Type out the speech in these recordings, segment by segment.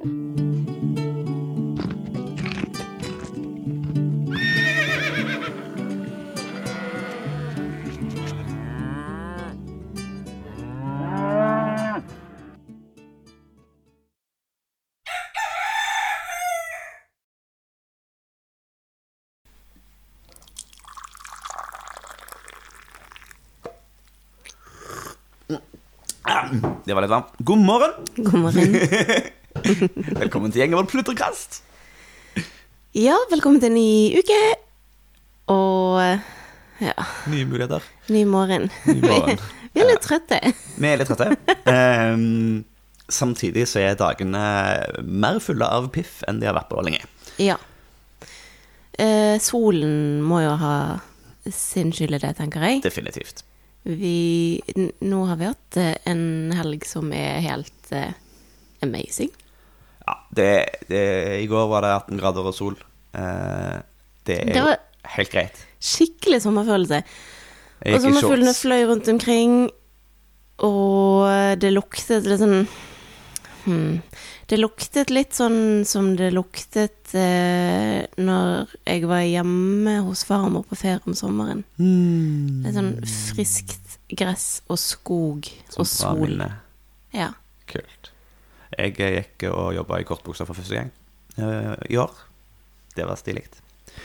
Det var litt varmt. God morgen! God morgen. Velkommen til gjengen vår Plutterkast. Ja, velkommen til en ny uke. Og ja, Nye muligheter. ny morgen. Ny morgen. Vi er litt trøtte. Vi er litt trøtte. Um, samtidig så er dagene mer fulle av piff enn de har vært på lenge. Ja. Uh, solen må jo ha sin skyld i det, tenker jeg. Definitivt. Vi, nå har vi hatt eh, en helg som er helt uh, amazing. Det, det, I går var det 18 grader og sol. Eh, det er Det jo helt greit. Skikkelig sommerfølelse. Og sommerfuglene fløy rundt omkring, og det luktet litt sånn hmm, Det luktet litt sånn som det luktet eh, når jeg var hjemme hos farmor på ferie om sommeren. Mm. Litt sånn friskt gress og skog Som og sol. minne. Ja. Kult. Jeg gikk og jobba i kortbukser for første gang eh, i år. Det var stilig.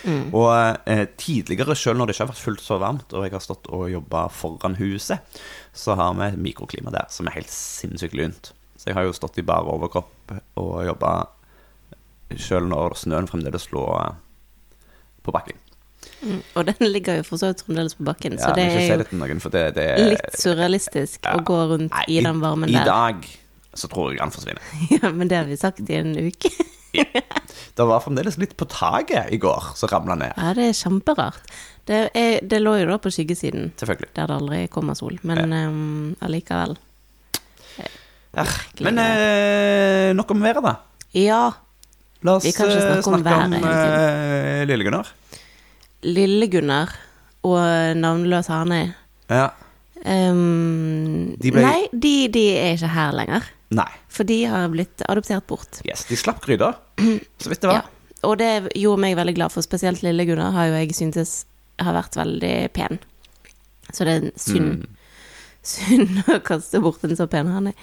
Mm. Og eh, tidligere, selv når det ikke har vært fullt så varmt, og jeg har stått og jobba foran huset, så har vi et mikroklima der som er helt sinnssykt lunt. Så jeg har jo stått i bar overkropp og jobba selv når snøen fremdeles lå eh, på bakken. Mm. Og den ligger jo for så vidt fremdeles på bakken, Ja, så det er jo noen, det, det er litt surrealistisk Ja. å gå rundt Nei, i den varmen I der. dag så tror jeg han forsvinner. Ja, men det har vi sagt i en uke. Det var fremdeles litt på taket i går som ramla ned. Ja, det er kjemperart. Det, er, det lå jo da på skyggesiden, Selvfølgelig. der det aldri kommer sol, men ehm, allikevel. Ja, Men eh, nok om været, da. Ja, La oss Vi kan ikke eh, snakke om om, eh, Lille-Gunnar. Lille-Gunnar og navnløs hane. Ja. Um, De ble- Nei, de, de er ikke her lenger. Nei. For de har blitt adoptert bort. Yes, de slapp gryta, så vidt det Ja. Og det gjorde meg veldig glad, for spesielt Lille-Gunnar har jo jeg syntes har vært veldig pen. Så det er synd, Mm. synd å kaste bort en så pen hane.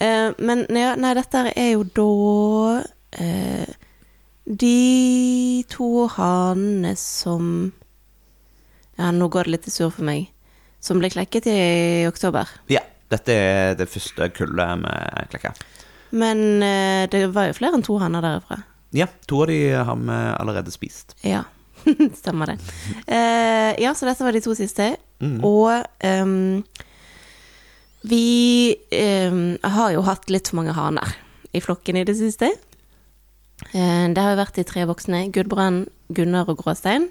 Uh, men nei, nei, dette er jo da uh, de to hanene som Ja, nå går det litt sur for meg. Som ble klekket i oktober. Ja. Dette er det første kullet med klekka. Men eh, det var jo flere enn to haner derifra. Ja, to av de har vi allerede spist. Ja, stemmer det. Eh, ja, så dette var de to siste. Mm. Og ehm, vi ehm, har jo hatt litt for mange haner i flokken i det siste. Eh, det har jo vært de tre voksne. Gudbrand, Gunnar og Gråstein.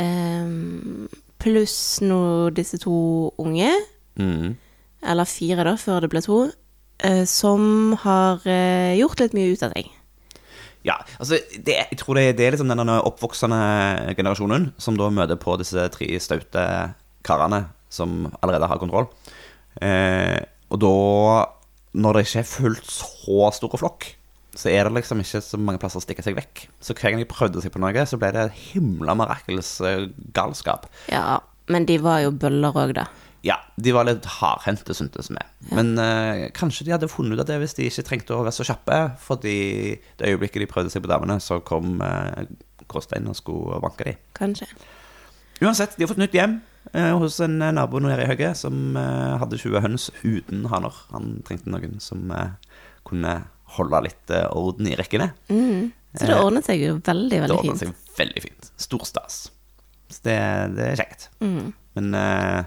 Ehm, Pluss nå disse to unge, Mm. Eller fire da, før det ble to, eh, som har eh, gjort litt mye ut av deg. Ja, altså, det, jeg tror det, det er liksom den oppvoksende generasjonen som da møter på disse tre staute karene som allerede har kontroll. Eh, og da, når det ikke er fullt så store flokk, så er det liksom ikke så mange plasser å stikke seg vekk. Så hver gang de prøvde seg på noe, så ble det himla mirakels eh, galskap. Ja, men de var jo bøller òg, da. Ja, de var litt hardhendte, syntes vi. Men eh, kanskje de hadde funnet ut av det hvis de ikke trengte å være så kjappe. Fordi det øyeblikket de prøvde seg på damene, så kom uh, Kåstein og skulle vanke dem. Kanskje. Uansett, de har fått nytt hjem eh, hos en eh, nabo nede i Høgge som eh, hadde 20 høns uten haner. Han trengte noen som eh, kunne holde litt eh, orden i rekkene. Mm. Så det Eh, ordnet seg jo veldig, Det veldig ordnet fint. seg veldig fint. Stor stas. Så det, det er kjekt. Mm. Men eh,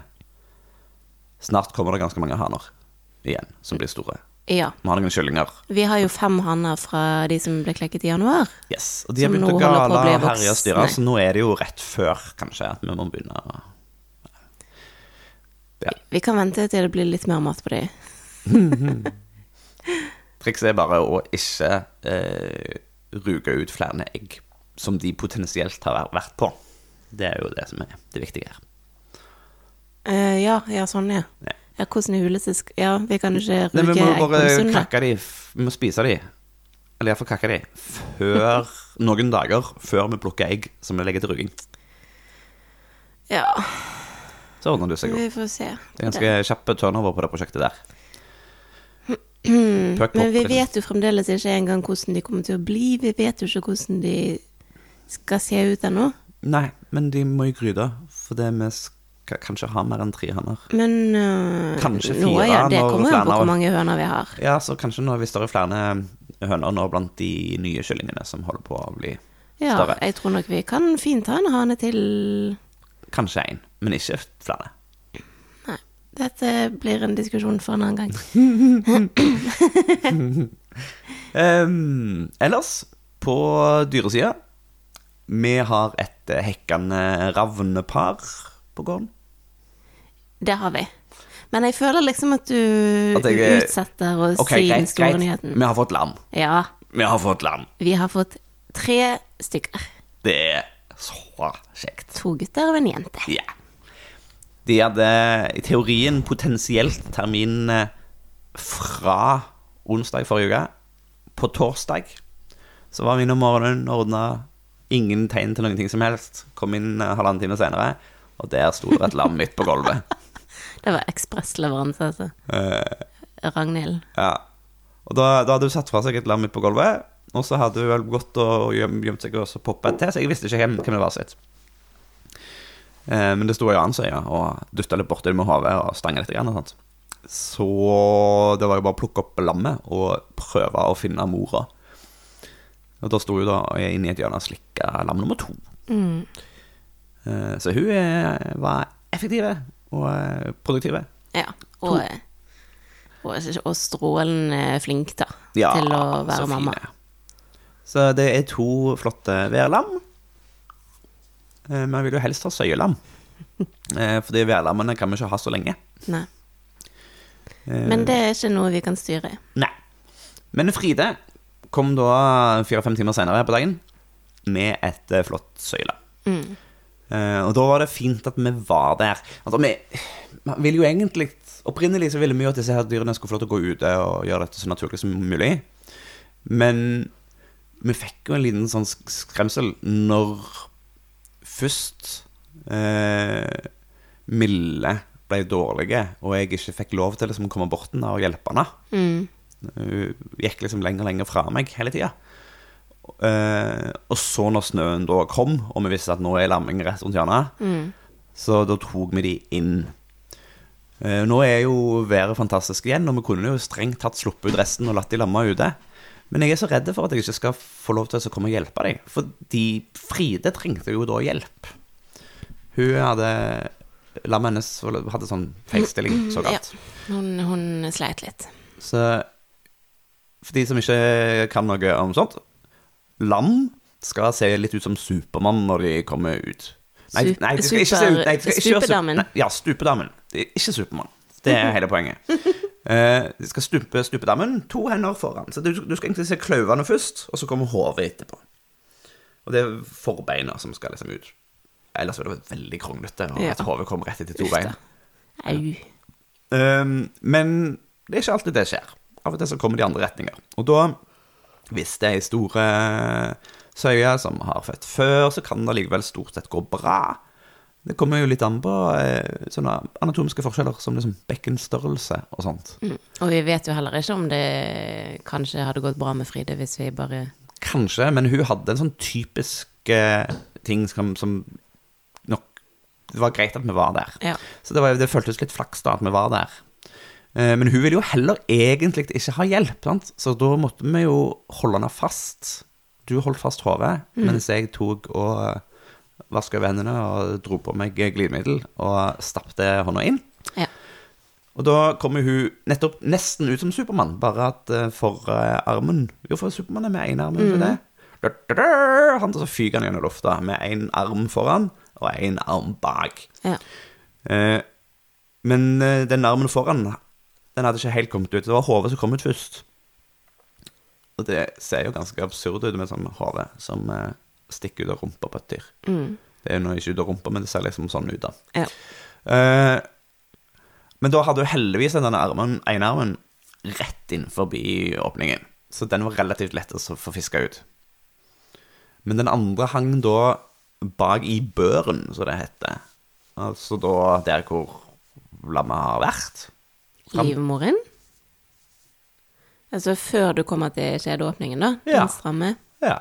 snart kommer det ganske mange haner igjen som blir store. Ja. Vi har noen kyllinger. Vi har jo fem hanner fra de som ble klekket i januar. Yes. Og de har begynt å gale og herje og styre, så nå er det jo rett før kanskje at vi må begynne å Ja. Vi kan vente til det blir litt mer mat på de. Trikset er bare å ikke eh, ruge ut flere egg som de potensielt har vært på. Det er jo det som er det viktige her. Eh, ja, ja, sånn, ja. Ja. Ja, hvordan huleste. Ja, vi kan ikke Nei, ruge vi må bare krakke de, vi må spise de. eller iallfall kakker de, før noen dager før vi plukker egg som vi legger til rugging. Ja, Så ordner det seg jo. vi får se. Det er ganske kjapp turnover på det prosjektet der. Pøk Men vi vet jo fremdeles ikke engang hvordan de kommer til å bli. Vi vet jo ikke hvordan de skal se ut ennå. Nei, men de må i gryte, for det vi skal kanskje ha mer enn tre høner. Men uh, Kanskje nå, fire ja, det kommer jo på hvor mange høner vi har. Ja, så kanskje nå hvis det er flere høner nå blant de nye kyllingene som holder på å bli Ja, større. jeg tror nok vi kan fint ha en hane til. Kanskje én, men ikke flere. Nei, dette blir en diskusjon for en annen gang. um, ellers, på dyresida Vi har et hekkende ravnepar på gården. Det har vi. Men jeg føler liksom at du At jeg- utsetter å okay, si den store nyheten. Vi har fått lam. Ja, Vi har fått lam. vi har fått tre stykker. Det er så kjekt. To gutter og en jente. Ja. De hadde i teorien potensielt termin eh, fra onsdag forrige uke. På torsdag så var vi innom morgenen og ordna ingen tegn til noen ting som helst. Kom inn eh, halvannen time senere, og der sto det et lam midt på gulvet. Det var ekspressleveranse, altså. Eh, Ragnhild. ja. Og da, da hadde hun satt fra seg et lam midt på gulvet, og så hadde hun vel gått og gjem, gjemt seg og så poppet til, så jeg visste ikke hvem, hvem det var sitt. Eh, men det sto ei annen side og dytta litt borti det med hodet og stanga litt. Grann, og sånt. Så det var jo bare å plukke opp lammet og prøve å finne mora. Og da sto hun da inne i et hjørne og slikka lam nummer to. Mm. Eh, så hun var effektiv og produktive. Ja. Og, og, og strålende flink, da. Ja, til å så være fine. mamma. Så det er to flotte værlam. Eh, Men jeg vil jo helst ha søyelam. Eh, Fordi værlammene kan vi ikke ha så lenge. Nei. Eh, Men det er ikke noe vi kan styre. Nei. Men Fride kom da fire-fem timer senere på dagen med et eh, flott søyelam. Mm. Eh, og da var det fint at vi var der. Altså, vi, vi ville jo egentlig Opprinnelig så ville vi jo at disse her dyrene skulle få lov til å gå ute og gjøre dette så naturlig som mulig. Men vi fikk jo en liten sånn skremsel når først eh, Mille ble dårlige, og jeg ikke fikk lov til liksom, å komme bort til henne og hjelpe henne. Mm. Hun gikk liksom lenger og lenger fra meg hele tida. Eh, og så når snøen da kom, og vi visste at nå er lamming rett rundt hjørnet, Mm. så da tok vi de inn. Eh, nå er jo været fantastisk igjen, og vi kunne jo strengt tatt sluppet ut resten og latt de lamme ute. Men jeg er så redd for at jeg ikke skal få lov til å komme og hjelpe dem. Fordi Fride trengte jo da hjelp. Hun hadde Lammet hennes hadde sånn feilstilling, såkalt. Hun, hun sleit litt. Så for de som ikke kan noe om sånt Lam skal se litt ut som Supermann når de kommer ut. Nei, nei de skal ikke se ut nei, de skal ikke Stupedammen. nei, Ja, stupedammen. Det er ikke Supermann. Det er hele poenget. Uh, de skal stupe stupedammen, to hender foran. Så du, du skal egentlig se klauvene først, og så kommer hodet etterpå. Og det er forbeina som skal liksom ut. Ellers ville det vært veldig kronglete, og Ja. at hodet kommer rett etter to bein. Au. Um, men det er ikke alltid det skjer. Av og til så kommer de andre retninger. Og da, hvis det er store søyer som har født før, så kan det likevel stort sett gå bra. Det kommer jo litt an på eh, sånne anatomiske forskjeller som liksom bekkenstørrelse og sånt. Mm. Og vi vet jo heller ikke om det kanskje hadde gått bra med Fride hvis vi bare Kanskje, men hun hadde en sånn typisk eh, ting som, som nok Det var greit at vi var der. Ja. Så det, var, det føltes litt flaks da at vi var der. Eh, Men hun ville jo heller egentlig ikke ha hjelp, sant? så da måtte vi jo holde henne fast. Du holdt fast hodet, mens jeg tok og vaska over hendene og dro på meg glidemiddel og stappte hånda inn. ja. Og da kommer hun nettopp nesten ut som Supermann, bare at eh, for eh, armen Jo, for Supermann er med én arm, mm. det? Da, da, da, han så fyker han gjennom lufta med én arm foran og én arm bak. ja. Eh, men eh, den armen foran, den hadde ikke helt kommet ut. Det var hodet som kom ut først. Og det ser jo ganske absurd ut med sånn hode som eh, stikker ut av rumpa på et dyr. Mm. Det er nå ikke ut av rumpa, men det ser liksom sånn ut, da. ja. Eh, men da hadde jo heldigvis den armen, ene armen rett inn forbi åpningen. Så den var relativt lett å få fiska ut. Men den andre hang da bak i børen, som det heter. Altså da der hvor lammet har vært. Livmoren? Altså før du kommer til skjedeåpningen, da? Ja. Stramme? Ja.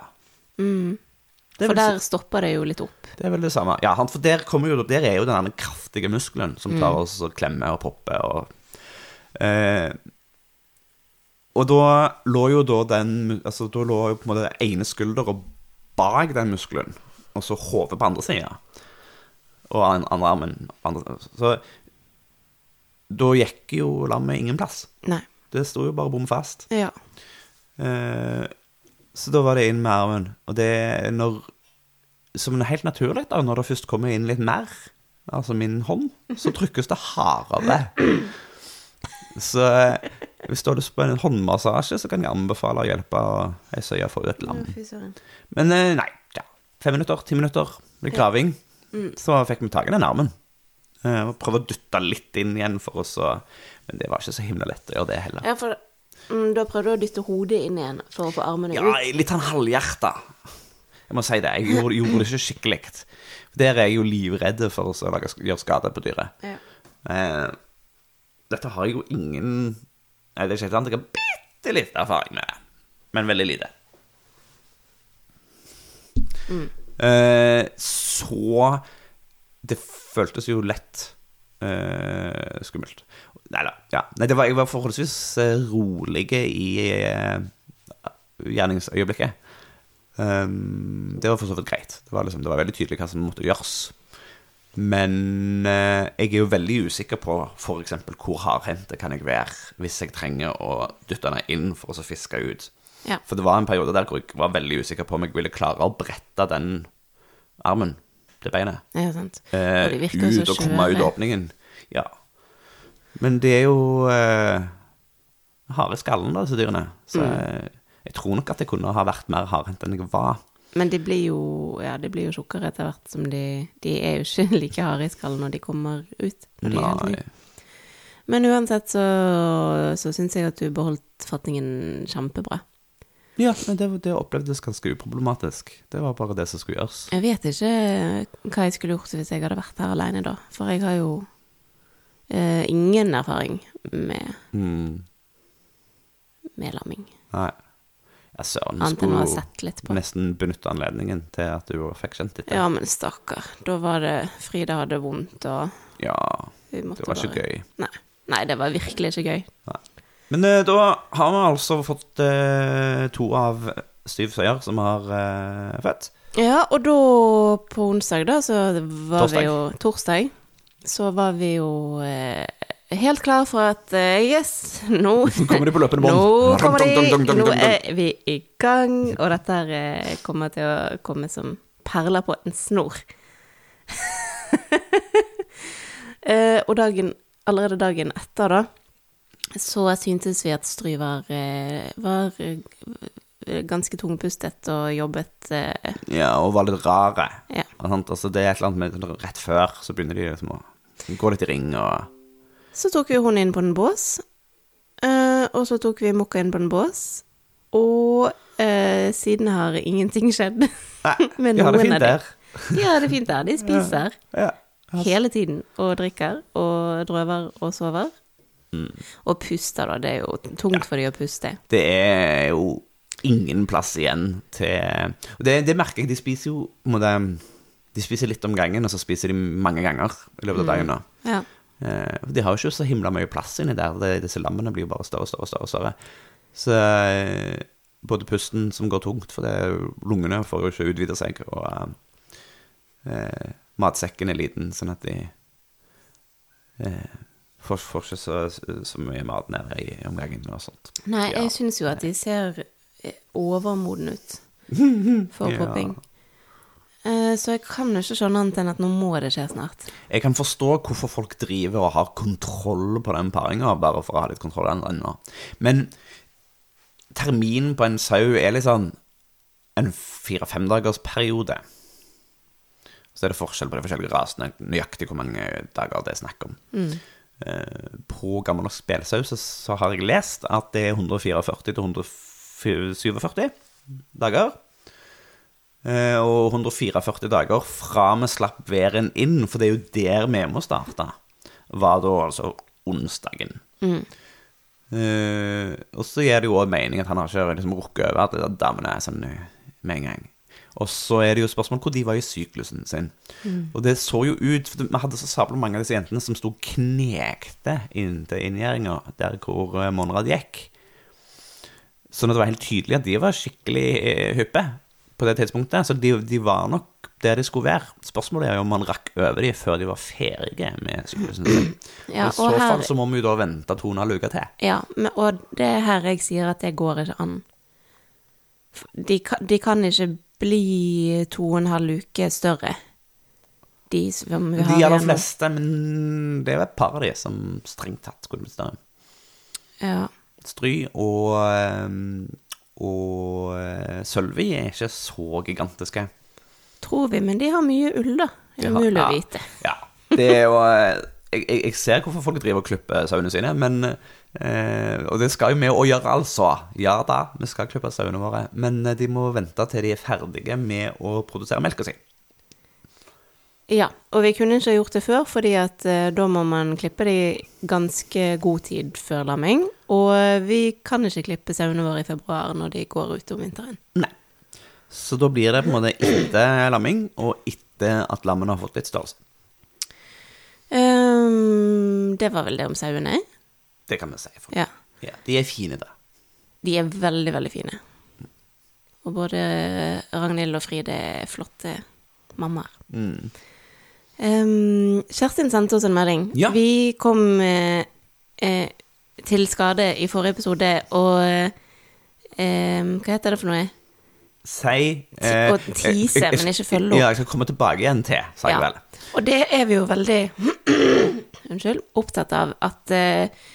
Mm. For der stopper det jo litt opp. Det er vel det samme. Ja, for der, jo, der er jo den kraftige muskelen som tar oss og klemmer og popper og eh, Og da lå jo da den Altså, da lå jo på en måte den ene skuldra bak den muskelen, og så hodet på andre sida. Og andre armen andre Så da gikk jo lammet ingen plass. Nei. Det sto jo bare bom fast. Ja. Eh, så da var det inn med armen. Og det er når Som er helt naturlig, da, når det først kommer inn litt mer, altså min hånd, så trykkes det hardere. Så eh, hvis du har lyst på en håndmassasje, så kan jeg anbefale å hjelpe ei søye få ut lam. Men eh, nei, ja. Fem minutter, ti minutter, litt graving. Så fikk vi tak i den armen. Eh, Og prøvde å dytte litt inn igjen for oss Men det var ikke så himla lett å gjøre det heller. Ja, for mm, da prøvde du å dytte hodet inn igjen for å få armene Ja, ut. litt sånn halvhjerta. Jeg må si det. Jeg gjorde, gjorde det ikke skikkelig. Der er jeg jo livredd for å gjøre skade på dyret. Ja. Eh, dette har jeg jo ingen Nei, det er ikke helt sant. Jeg har bitte litt erfaring med det, men veldig lite. Eh, så Det føltes jo lett uh, skummelt. Nei da. Ja. Nei, det var, jeg var forholdsvis eh, rolig i uh, gjerningsøyeblikket. Um, det var for så vidt greit. Det var, liksom, det var veldig tydelig hva som måtte gjøres. Men uh, jeg er jo veldig usikker på f.eks. hvor hardhendt kan jeg være hvis jeg trenger å dytte den inn for å så fiske ut. Ja. For det var en periode der hvor jeg var veldig usikker på om jeg ville klare å brette den armen til beinet Ja, sant. eh, ut så og komme ut åpningen. Ja. Men det er jo eh, harde skallen, da, disse dyrene. Så Mm. jeg, jeg tror nok at jeg kunne ha vært mer hardhendt enn jeg var. Men de blir jo ja, de blir jo tjukkere etter hvert som de De er jo ikke like harde i skallen når de kommer ut. Når de Nei. Men uansett så, så syns jeg at du beholdt fatningen kjempebra. Ja, men det, det opplevdes ganske uproblematisk. Det var bare det som skulle gjøres. Jeg vet ikke hva jeg skulle gjort hvis jeg hadde vært her alene da, for jeg har jo eh, ingen erfaring med, Mm. med lamming. Nei. Ja, søren. ha Skulle nesten benytte anledningen til at du fikk kjent litt. Ja, men stakkar. Da var det Frida hadde vondt, og ja, det var ikke bare gøy. Nei. Nei, det var virkelig ikke gøy. Men eh, da har vi altså fått eh, to av syv søyer som har eh, født. Ja, og da på onsdag, da, så var Torsdag. vi jo Torsdag. Så var vi jo eh, helt klare for at eh, yes, nå kommer de på løpende bånd. Nå kommer de, nå er vi i gang, og dette her eh, kommer til å komme som perler på en snor. Eh, og dagen, allerede dagen etter, da, så syntes vi at Stry var, eh, var eh, ganske tungpustet og jobbet eh, Ja, og var litt rare. Ja. Sant? Altså, det er et eller annet med Rett før så begynner de liksom å gå litt i ring og Så tok vi hun inn på en bås, og så tok vi Mokka inn på en bås, og eh, siden har ingenting skjedd Nei, med de har det fint der. De har det fint der. De spiser Ja. hele tiden og drikker og drøver og sover. Mm. Og puster, da. Det er jo tungt for de å puste. Det er jo ingen plass igjen til det, det merker jeg. De spiser jo en De spiser litt om gangen, og så spiser de mange ganger i løpet av dagen. da. Ja. Eh, De har jo ikke så himla mye plass inni der. Disse lammene blir jo bare større og større. og større. Så eh, både pusten som går tungt, for det, er lungene får jo ikke utvide seg, og uh, matsekken er liten, sånn at de eh, får, får ikke så, så mye mat nede i omgangen og sånt. Nei, Ja. jeg syns jo at de ser overmodne overmoden ut for popping. Ja. Så jeg kan jo ikke skjønne annet enn at nå må det skje snart. Jeg kan forstå hvorfor folk driver og har kontroll på den paringa, bare for å ha litt kontroll ennå. Men terminen på en sau er litt sånn en fire-fem dagers periode. Så er det forskjell på de forskjellige rasene, nøyaktig hvor mange dager det er snakk om. Eh, På gammel norsk spelsaus, så, har jeg lest at det er 144 til 147 dager. Eh, og 144 dager fra vi slapp væren inn, for det er jo der vi må starte, var da altså onsdagen. Eh, og så gir det jo også mening at han har ikke liksom rukket over at damene er sånn eh, med en gang. Og så er det jo spørsmål hvor de var i syklusen sin. Og det så jo ut For vi hadde så sabla mange av disse jentene som sto og knekte inn til inngjerdinga der hvor eh, Monrad gikk. Sånn at det var helt tydelig at de var skikkelig eh, hyppe på det tidspunktet. Så de, de var nok der de skulle være. Spørsmålet er jo om man rakk over de før de var ferdige med syklusen sin. Ja, I så her- fall så må vi jo da vente to og uke til. Ja, men, og det er her jeg sier at det går ikke an. De, kan- de kan ikke bli to og en halv uke større. De som vi har De aller fleste, men det er jo et par av de som strengt tatt skulle blitt større. Ja. Stry og, ehm, og eh, Sølvi er ikke så gigantiske. Tror vi, men de har mye ull, da. Det er Ja, mulig ja. å vite. Ja. Det er jo eh, jeg jeg ser hvorfor folk driver og klipper sauene sine, men eh, Og det skal jo vi òg gjøre, altså. Ja da, vi skal klippe sauene våre. Men eh, de må vente til de er ferdige med å produsere melka si. Ja, og vi kunne ikke gjort det før, fordi at eh, da må man klippe de ganske god tid før lamming. Og eh, vi kan ikke klippe sauene våre i februar når de går ut om vinteren. Nei. Så da blir det på en måte etter lamming, og etter at lammene har fått litt størrelse. Um, det var vel det om sauene? Det kan vi si. Ja. Ja, de er fine, da. De er veldig, veldig fine. Og både Ragnhild og Fride er flotte mammaer. Mm. Um, Kjerstin sendte oss en melding. Ja. Vi kom eh, eh, til skade i forrige episode, og eh, Hva heter det for noe? Si Å tease, men ikke følge opp. Ja, jeg skal komme tilbake igjen til, sa jeg Ja. vel. Og det er vi jo veldig Unnskyld. Opptatt av at eh,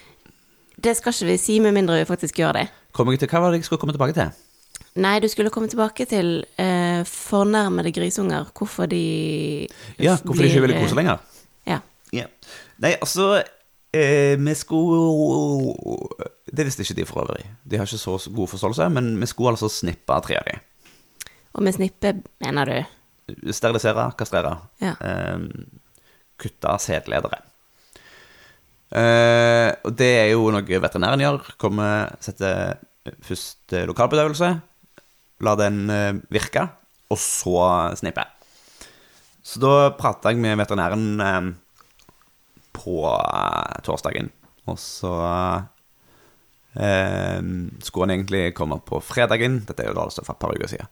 det skal ikke vi si med mindre vi faktisk gjør det. Jeg til, hva var det jeg skulle komme tilbake til? Nei, du skulle komme tilbake til eh, fornærmede grisunger. Hvorfor de Ja, hvorfor de ikke ville kose lenger? eh, Ja. Ja. Nei, altså eh, Vi skulle Det visste ikke de for øvrig. De har ikke så god forståelse, men vi skulle altså snippe tre av de. Og med snippe, mener du? Sterilisere, kastrere. Ja. Eh, kutte sædledere. Eh, og det er jo noe veterinæren gjør. Kommer, setter først eh, lokalbedøvelse, la den eh, virke, og så snippe. Så da prata jeg med veterinæren eh, på eh, torsdagen, og så eh, skulle han egentlig komme på fredagen. Dette er jo da altså for et par uker siden.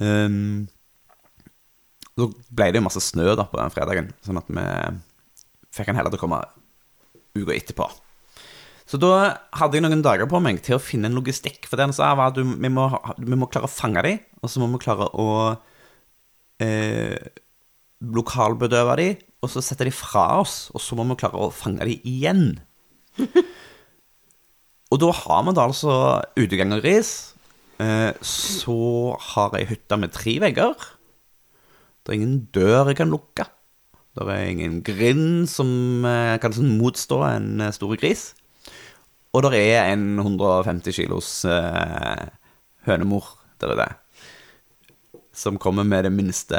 Um, da ble det jo masse snø da på den fredagen, sånn at vi fikk han heller til å komme uka etterpå. Så da hadde jeg noen dager på meg til å finne en logistikk. For det han sa, var at vi, må, vi må klare å fange dem, og så må vi klare å eh, lokalbedøve dem, og så sette dem fra oss, og så må vi klare å fange dem igjen. og da har vi da altså utegang og ris. Eh, så har jeg hytta med tre vegger. Det er ingen dør jeg kan lukke. Det er ingen grind som eh, kan sånn motstå en eh, stor gris. Og det er en 150 kilos eh, hønemor der ute. Som kommer med det minste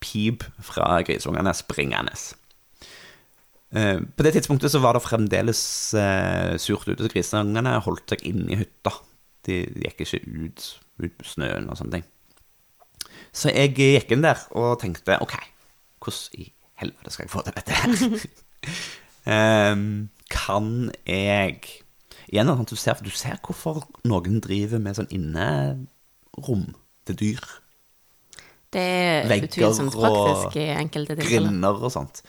pip fra grisungene springende. Eh, på det tidspunktet så var det fremdeles eh, surt ute, så grisungene holdt seg inne i hytta. De gikk ikke ut, ut på snøen og sånne ting. Så jeg gikk inn der og tenkte ok, hvordan i helvete skal jeg få til dette her? um, kan jeg Igjen, du ser, du ser hvorfor noen driver med sånn innerom til dyr. Det er Vegger utvilsomt praktisk i enkelte tilfeller. Grinder og sånt.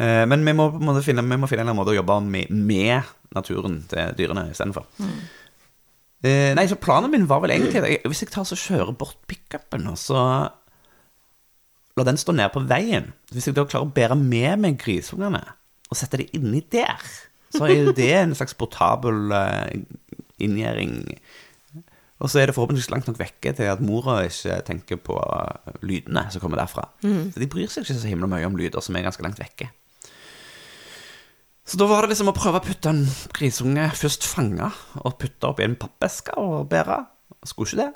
Uh, men vi må, må finne, vi må finne en måte å jobbe med, med naturen til dyrene istedenfor. Eh, nei, så planen min var vel egentlig Hvis jeg tar så kjører bort pickupen, og så la den stå ned på veien Hvis jeg da klarer å bære med meg grisungene og sette dem inni der, så er jo det en slags portabel eh, inngjerding. Og så er det forhåpentligvis langt nok vekke til at mora ikke tenker på eh, lydene som kommer derfra. Så de bryr seg ikke så himla mye om lyder som er ganske langt vekke. Så da var det liksom å prøve å putte en grisunge først fange og putte oppi en pappeske og bære. Skulle ikke det.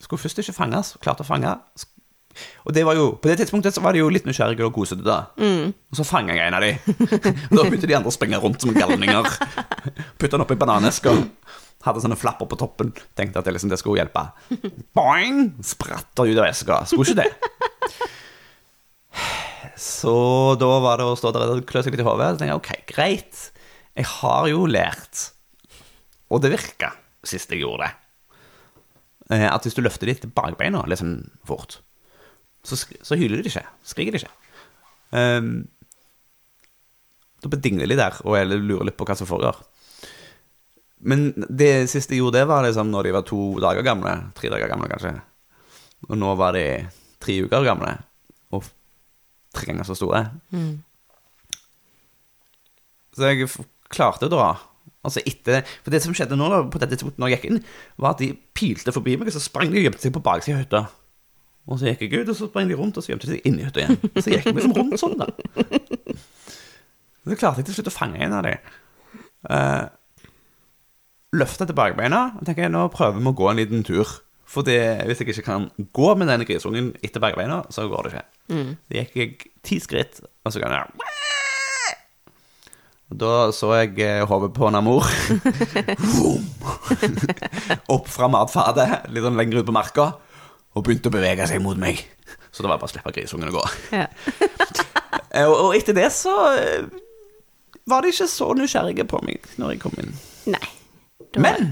Skulle først ikke fanges, klarte å fange. Og det var jo, på det tidspunktet så var de jo litt nysgjerrige og kosete, da. Og så fanga jeg en av de. Og da begynte de andre å springe rundt som galninger. Putta den oppi bananeska. Hadde sånne flapper på toppen. Tenkte at det, liksom, det skulle hjelpe. Boing! Spratt ut av eska. Skulle ikke det. Så da var det å stå der og klø seg litt i hodet. Så tenkte jeg ok, greit. Jeg har jo lært, og det virka sist jeg gjorde det, eh, at hvis du løfter litt bakbeina sånn fort, så, så hyler de ikke. Skriker de ikke. Um, da bedingler de der og jeg lurer litt på hva som foregår. Men det siste jeg gjorde, det var liksom når de var to dager gamle. Tre dager gamle, kanskje. Og nå var de tre uker gamle. Og tre ganger så store. Så jeg klarte å dra. Altså etter For det som skjedde nå, da, på dette tidspunktet når jeg gikk inn, var at de pilte forbi meg, og så sprang de og gjemte seg på baksida av hytta. Og så gikk jeg ut, og så sprang de rundt, og så gjemte de seg inni hytta igjen. Og så gikk vi liksom rundt sånn, da. Så klarte jeg til slutt å fange en av dem. Uh, Løfta tilbakebeina og tenker jeg, nå prøver vi å gå en liten tur. For hvis jeg ikke kan gå med denne grisungen etter bakbeina, så går det ikke. Så gikk jeg ti skritt, og så kan jeg og Da så jeg eh, hodet på Namor. Opp fra matfatet, litt sånn lenger ut på marka, og begynte å bevege seg mot meg. Så det var bare å slippe grisungen å gå. Ja. Eh, Og, og etter det så eh, var de ikke så nysgjerrige på meg når jeg kom inn. Nei. Var... Men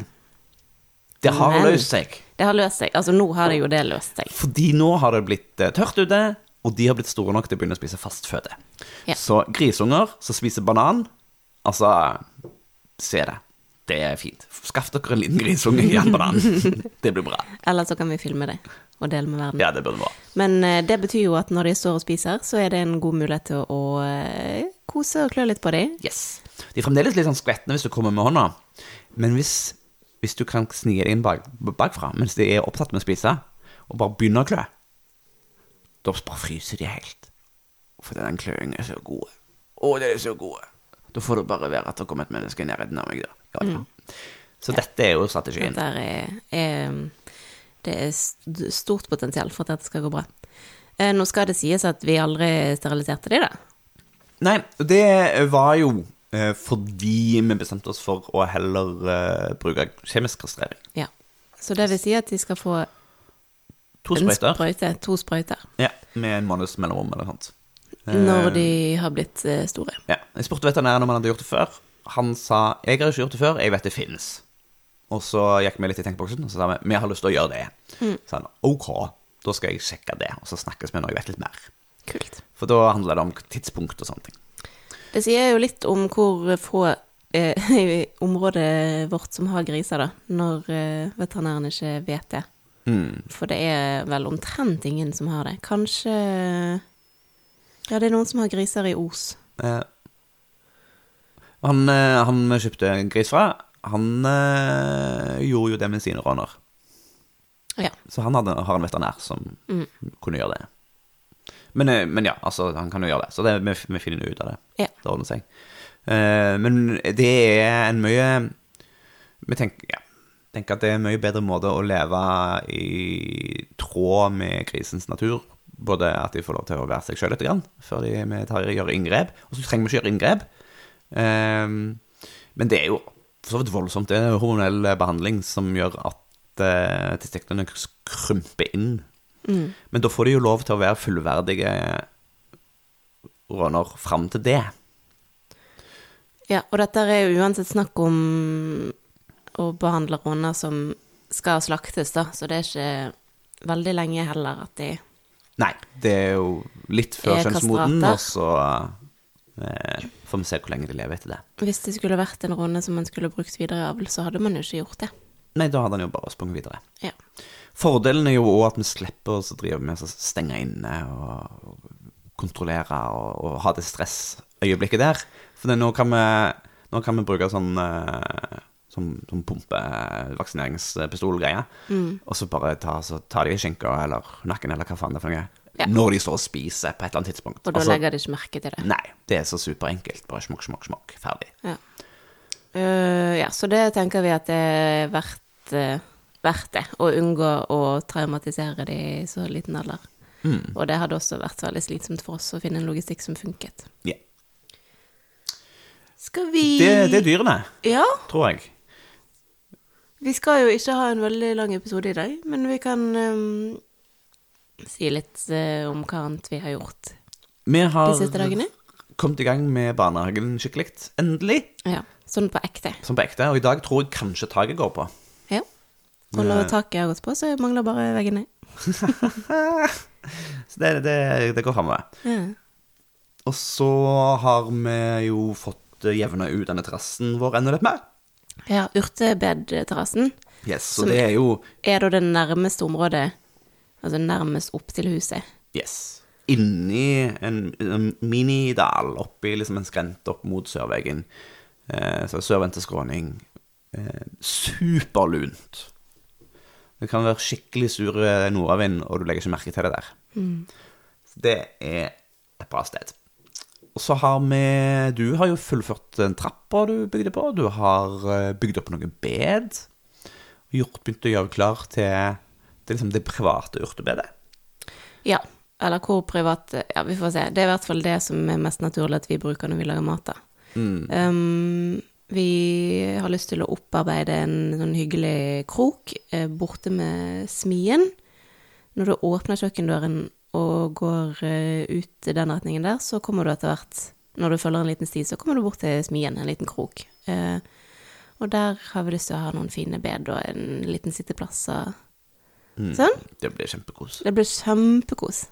det har Men- løst seg. Det har løst seg. Altså, nå har det jo det løst seg. Fordi nå har det blitt eh, tørt ute, og de har blitt store nok til å begynne å spise fast føde. Ja. Så grisunger som spiser banan, altså Se det. Det er fint. Skaff dere en liten grisunge i en banan. Det blir bra. Eller så kan vi filme det og dele med verden. Ja, det burde være. Men eh, det betyr jo at når de står og spiser, så er det en god mulighet til å eh, kose og klø litt på dem. Yes. De er fremdeles litt sånn skvettende hvis du kommer med hånda, men hvis, hvis du kan snike deg inn bak, bakfra mens de er opptatt med å spise, og bare begynner å klø, da bare fryser de helt. For den kløingen er så god. Å, det er så god. Da får det bare være at det kommer et menneske i nærheten av meg, da. Ja, ja. Så dette er jo strategien. Dette er, er Det er stort potensial for at dette skal gå bra. Eh, Nå skal det sies at vi aldri steriliserte de, da. Nei, det var jo eh, fordi vi bestemte oss for å heller eh, bruke kjemisk kastrering. Ja. Så det vil si at de skal få To sprøyter. sprøyte, to sprøyter, Ja, med en måneds mellomrom eller noe sånt. når de har blitt store. Ja, Jeg spurte veterinæren om han hadde gjort det før. Han sa 'jeg har ikke gjort det før, jeg vet det finnes'. Og så gikk vi litt i tenkeboksen, og så sa vi 'vi har lyst til å gjøre det'. Så han 'ok, da skal jeg sjekke det', og så snakkes vi når jeg vet litt mer. Kult. For da handler det om tidspunkt og sånne ting. Det sier jo litt om hvor få eh, i området vårt som har griser, da, når eh, veterinæren ikke vet det. Mm. For det er vel omtrent ingen som har det. Kanskje Ja, det er noen som har griser i Os. Eh, han, eh, han kjøpte en gris fra, han øh, gjorde jo det med sine råner. Ja. Så han hadde, har en veterinær som kunne gjøre det. Men, eh, men ja, altså, han kan jo gjøre det. Så det, vi, vi finner ut av det. Ja. Det ordner seg. Uh, men det er en mye Vi tenker, ja, tenker at det er en mye bedre måte å leve i tråd med grisens natur. Både at de får lov til å være seg sjøl litt grann, før de vi tar, gjør inngrep. Og så trenger vi ikke gjøre inngrep. Eh, men det er jo for så vidt voldsomt. Det er hormonell behandling som gjør at eh, testiklene krymper inn. Men da får de jo lov til å være fullverdige råner fram til det. Ja, og dette er jo uansett snakk om å behandle råner som skal slaktes, da, så det er ikke veldig lenge heller at de Nei, det er jo litt før kjønnsmoden, og så eh, får vi se hvor lenge de lever etter det. Hvis det skulle vært en råne som man skulle brukt videre i avl, så hadde man jo ikke gjort det. Nei, da hadde han jo bare sprunget videre. Ja. Fordelen er jo òg at vi slipper å drive med å stenge inne og kontrollere og, og ha det stressøyeblikket der. For nå, kan vi, nå kan vi bruke sånn eh, Sånn, sånn pumpevaksineringspistolgreie. Og så bare ta, så ta de i skinka eller nakken eller hva faen det er for noe. Ja. når de står og spiser på et eller annet tidspunkt. Og da Altså, legger de ikke merke til det. Nei, det er så superenkelt. Bare smokk, smokk, smokk. Ferdig. Ja. Uh, ja, så det tenker vi at det er verdt, uh, verdt det. Å unngå å traumatisere de i så liten alder. Mm. Og det hadde også vært veldig slitsomt for oss å finne en logistikk som funket. Ja. Skal vi Det, det er dyrene, Ja, tror jeg. vi skal jo ikke ha en veldig lang episode i dag, men vi kan ehm, si litt eh, om hva annet vi har gjort Vi har de siste dagene. kommet i gang med barnehagen skikkelig. Endelig. Ja, sånn på ekte. Sånn på ekte. Og i dag tror jeg kanskje taket går på. Ja. Og når taket har gått på, så mangler bare veggene. Så det, det, det går framover. Ja. Og så har vi jo fått jevna ut denne terrassen vår enda litt mer. ja, urtebedterrassen Yes, så det er jo er da det nærmeste området, altså nærmest opp til huset. Yes. Inni en, en minidal, oppi liksom en skrent opp mot sørveggen. Eh, så sørvendte skråning. Eh, superlunt. Det kan være skikkelig sur eh, nordavind, og du legger ikke merke til det der. Så det er et bra sted. Og så har vi Du har jo fullført den trappa du bygde på. Du har eh, bygd opp noen bed. Gjort, begynt å gjøre klar til, til liksom det private urtebedet. Ja, eller hvor privat Ja, vi får se. Det er i hvert fall det som er mest naturlig at vi bruker når vi lager mat, da. Um, vi har lyst til å opparbeide en sånn hyggelig krok eh, borte med smien. Når du åpner kjøkkendøren og går eh, ut i den retningen der, så kommer du etter hvert, når du følger en liten sti, så kommer du bort til smien, en liten krok. Eh, og der har vi lyst til å ha noen fine bed og en liten sitteplass og sånn. Det blir kjempekos. Det blir kjempekos.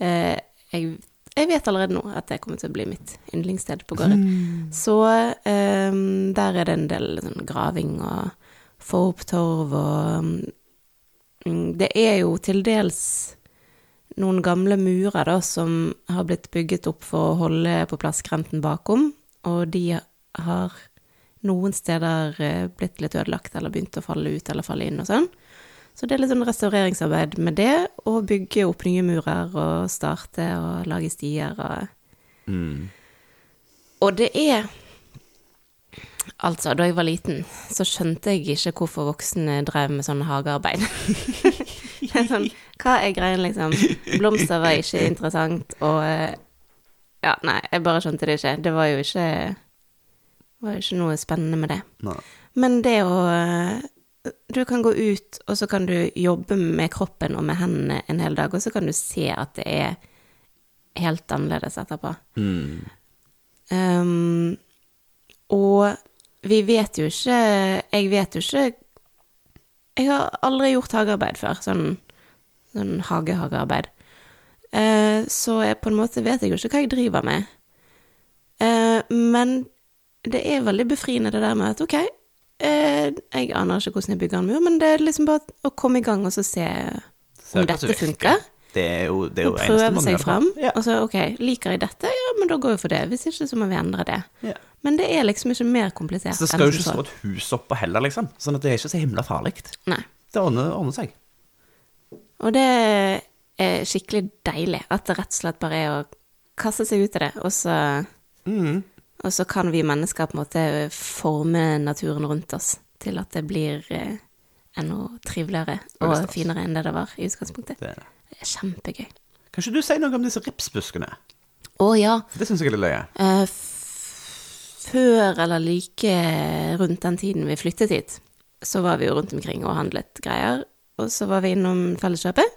Eh, jeg, jeg vet allerede nå at det kommer til å bli mitt yndlingssted på gården. Så eh, der er det en del sånn graving og få opp torv og mm, Det er jo til dels noen gamle murer da som har blitt bygget opp for å holde på plass skrenten bakom, og de har noen steder eh, blitt litt ødelagt eller begynt å falle ut eller falle inn og sånn. Så det er litt sånn restaureringsarbeid med det, og bygge opp nye murer og starte og lage stier og Og det er Altså, da jeg var liten, så skjønte jeg ikke hvorfor voksne drev med sånn hagearbeid. det er sånn, hva er greien, liksom? Blomster var ikke interessant, og eh, Ja, nei, jeg bare skjønte det ikke. Det var jo ikke var jo ikke noe spennende med det. Nei. Men det å Du kan gå ut, og så kan du jobbe med kroppen og med hendene en hel dag, og så kan du se at det er helt annerledes etterpå. Mm. Um, og vi vet jo ikke Jeg vet jo ikke Jeg har aldri gjort hagearbeid før, sånn, sånn hage-hagearbeid. Eh, så jeg på en måte vet jeg jo ikke hva jeg driver med. Uh, men det er veldig befriende det der med at ok, eh, jeg aner ikke hvordan jeg bygger en mur, men det er liksom bare å komme i gang og så se om dette funker. Det er jo det er jo eneste prøve seg gjør. fram. Ja. Og så ok, liker jeg dette, ja, men da går vi for det. Hvis ikke, så må vi endre det. Ja. Men det er liksom ikke mer komplisert Så det skal jo ikke stå et hus oppå heller, liksom. Sånn at det er ikke så himla farlig. Det ordner, ordner seg. Og det er skikkelig deilig at det rett og slett bare er å kaste seg ut i det, og så, Mm. Og så kan vi mennesker på en måte forme naturen rundt oss til at det blir eh, enda triveligere og finere enn det det var i utgangspunktet. Det er det. Det er kjempegøy. Kan ikke du si noe om disse ripsbuskene? Å ja. For det syns jeg er litt løye. Eh, før eller like rundt den tiden vi flyttet hit, så var vi jo rundt omkring og handlet greier. Og så var vi innom Felleskjøpet,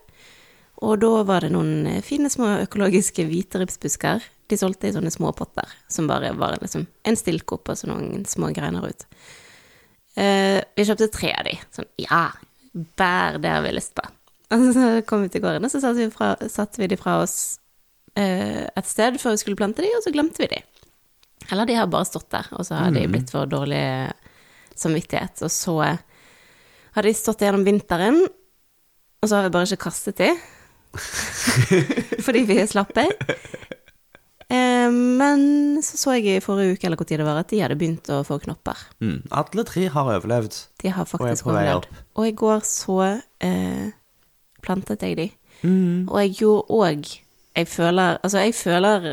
og da var det noen fine små økologiske hviteripsbusker. De solgte i sånne små potter, som bare var liksom en stilkopp og så noen små greiner ut. Uh, vi kjøpte tre av de. Sånn, ja, bær, det har vi lyst på. Og så kom vi til gården, og så satte vi, fra, satte vi de fra oss uh, et sted før vi skulle plante de, og så glemte vi de. Eller de har bare stått der, og så har de blitt for dårlig samvittighet. Og så har de stått gjennom vinteren, og så har vi bare ikke kastet de. Fordi vi er slappe. Eh, men så så jeg i forrige uke eller hvor tid det var, at de hadde begynt å få knopper. Mm. Alle tre har overlevd. De har Og faktisk på overlevd. Og i går så eh, plantet jeg de. Og jeg gjorde òg Jeg føler Altså, jeg føler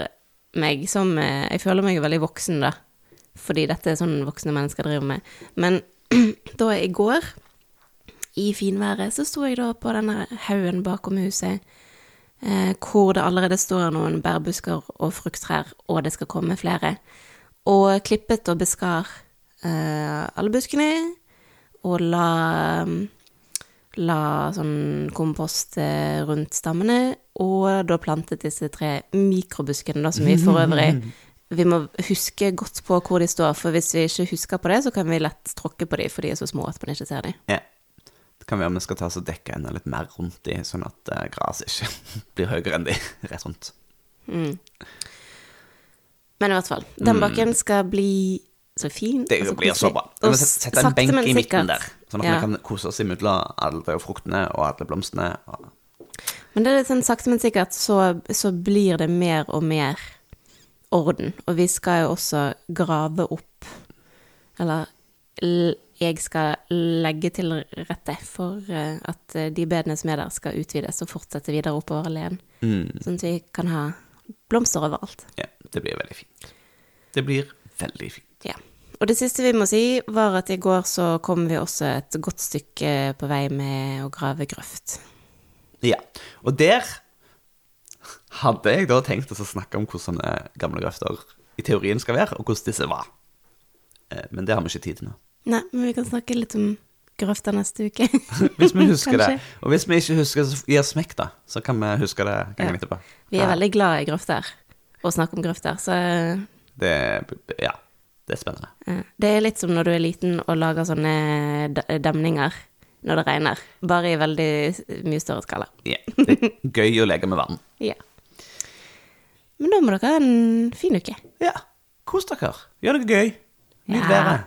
meg som eh, Jeg føler meg veldig voksen, da. Fordi dette er sånn voksne mennesker driver med. Men da i går, i finværet, så sto jeg da på denne haugen bakom huset, hvor det allerede står noen bærbusker og frukttrær, og det skal komme flere. Og klippet og beskar eh, alle buskene, og la la sånn kompost eh, rundt stammene, og da plantet disse tre mikrobuskene, da, som vi for øvrig Vi må huske godt på hvor de står, for hvis vi ikke husker på det, så kan vi lett tråkke på dem, for de er så små at man ikke ser dem. Ja. Kan være vi skal ta oss og dekke enda litt mer rundt de, sånn at uh, gresset ikke blir høyere enn de rett rundt. Men i hvert fall, den bakken skal bli så fin. Mm. Det altså, blir så bra. Vi må sette sette en benk i midten der, sånn at Ja. vi kan kose oss imellom alle fruktene og alle blomstene. Og... Men det er sånn sakte, men sikkert så, så blir det mer og mer orden. Og vi skal jo også grave opp Eller jeg skal legge til rette for eh, at eh, de bedene som er der, skal utvides og fortsette videre oppover alléen. Sånn at vi kan ha blomster overalt. Ja, det blir veldig fint. Det blir veldig fint. Ja. Og det siste vi må si, var at i går så kom vi også et godt stykke på vei med å grave grøft. Ja, og der hadde jeg da tenkt å snakke om hvordan gamle grøfter i teorien skal være, og hvordan disse var. Eh, Men det har vi ikke tid til nå. Nei, men vi kan snakke litt om grøfter neste uke. Hvis vi husker det. Og hvis vi ikke husker, så gi oss smekk, da. Så kan vi huske det gangen Ja. etterpå. Vi er Ja, veldig glad i grøfter, og snakke om grøfter, så Det, ja, det er spennende. det er litt som når du er liten og lager sånne demninger når det regner, bare i veldig mye større skala. Ja, det er gøy å leke med vann. Ja. Men da må dere ha en fin uke. Ja, kos dere. Gjør noe gøy. Nyt Ja. været.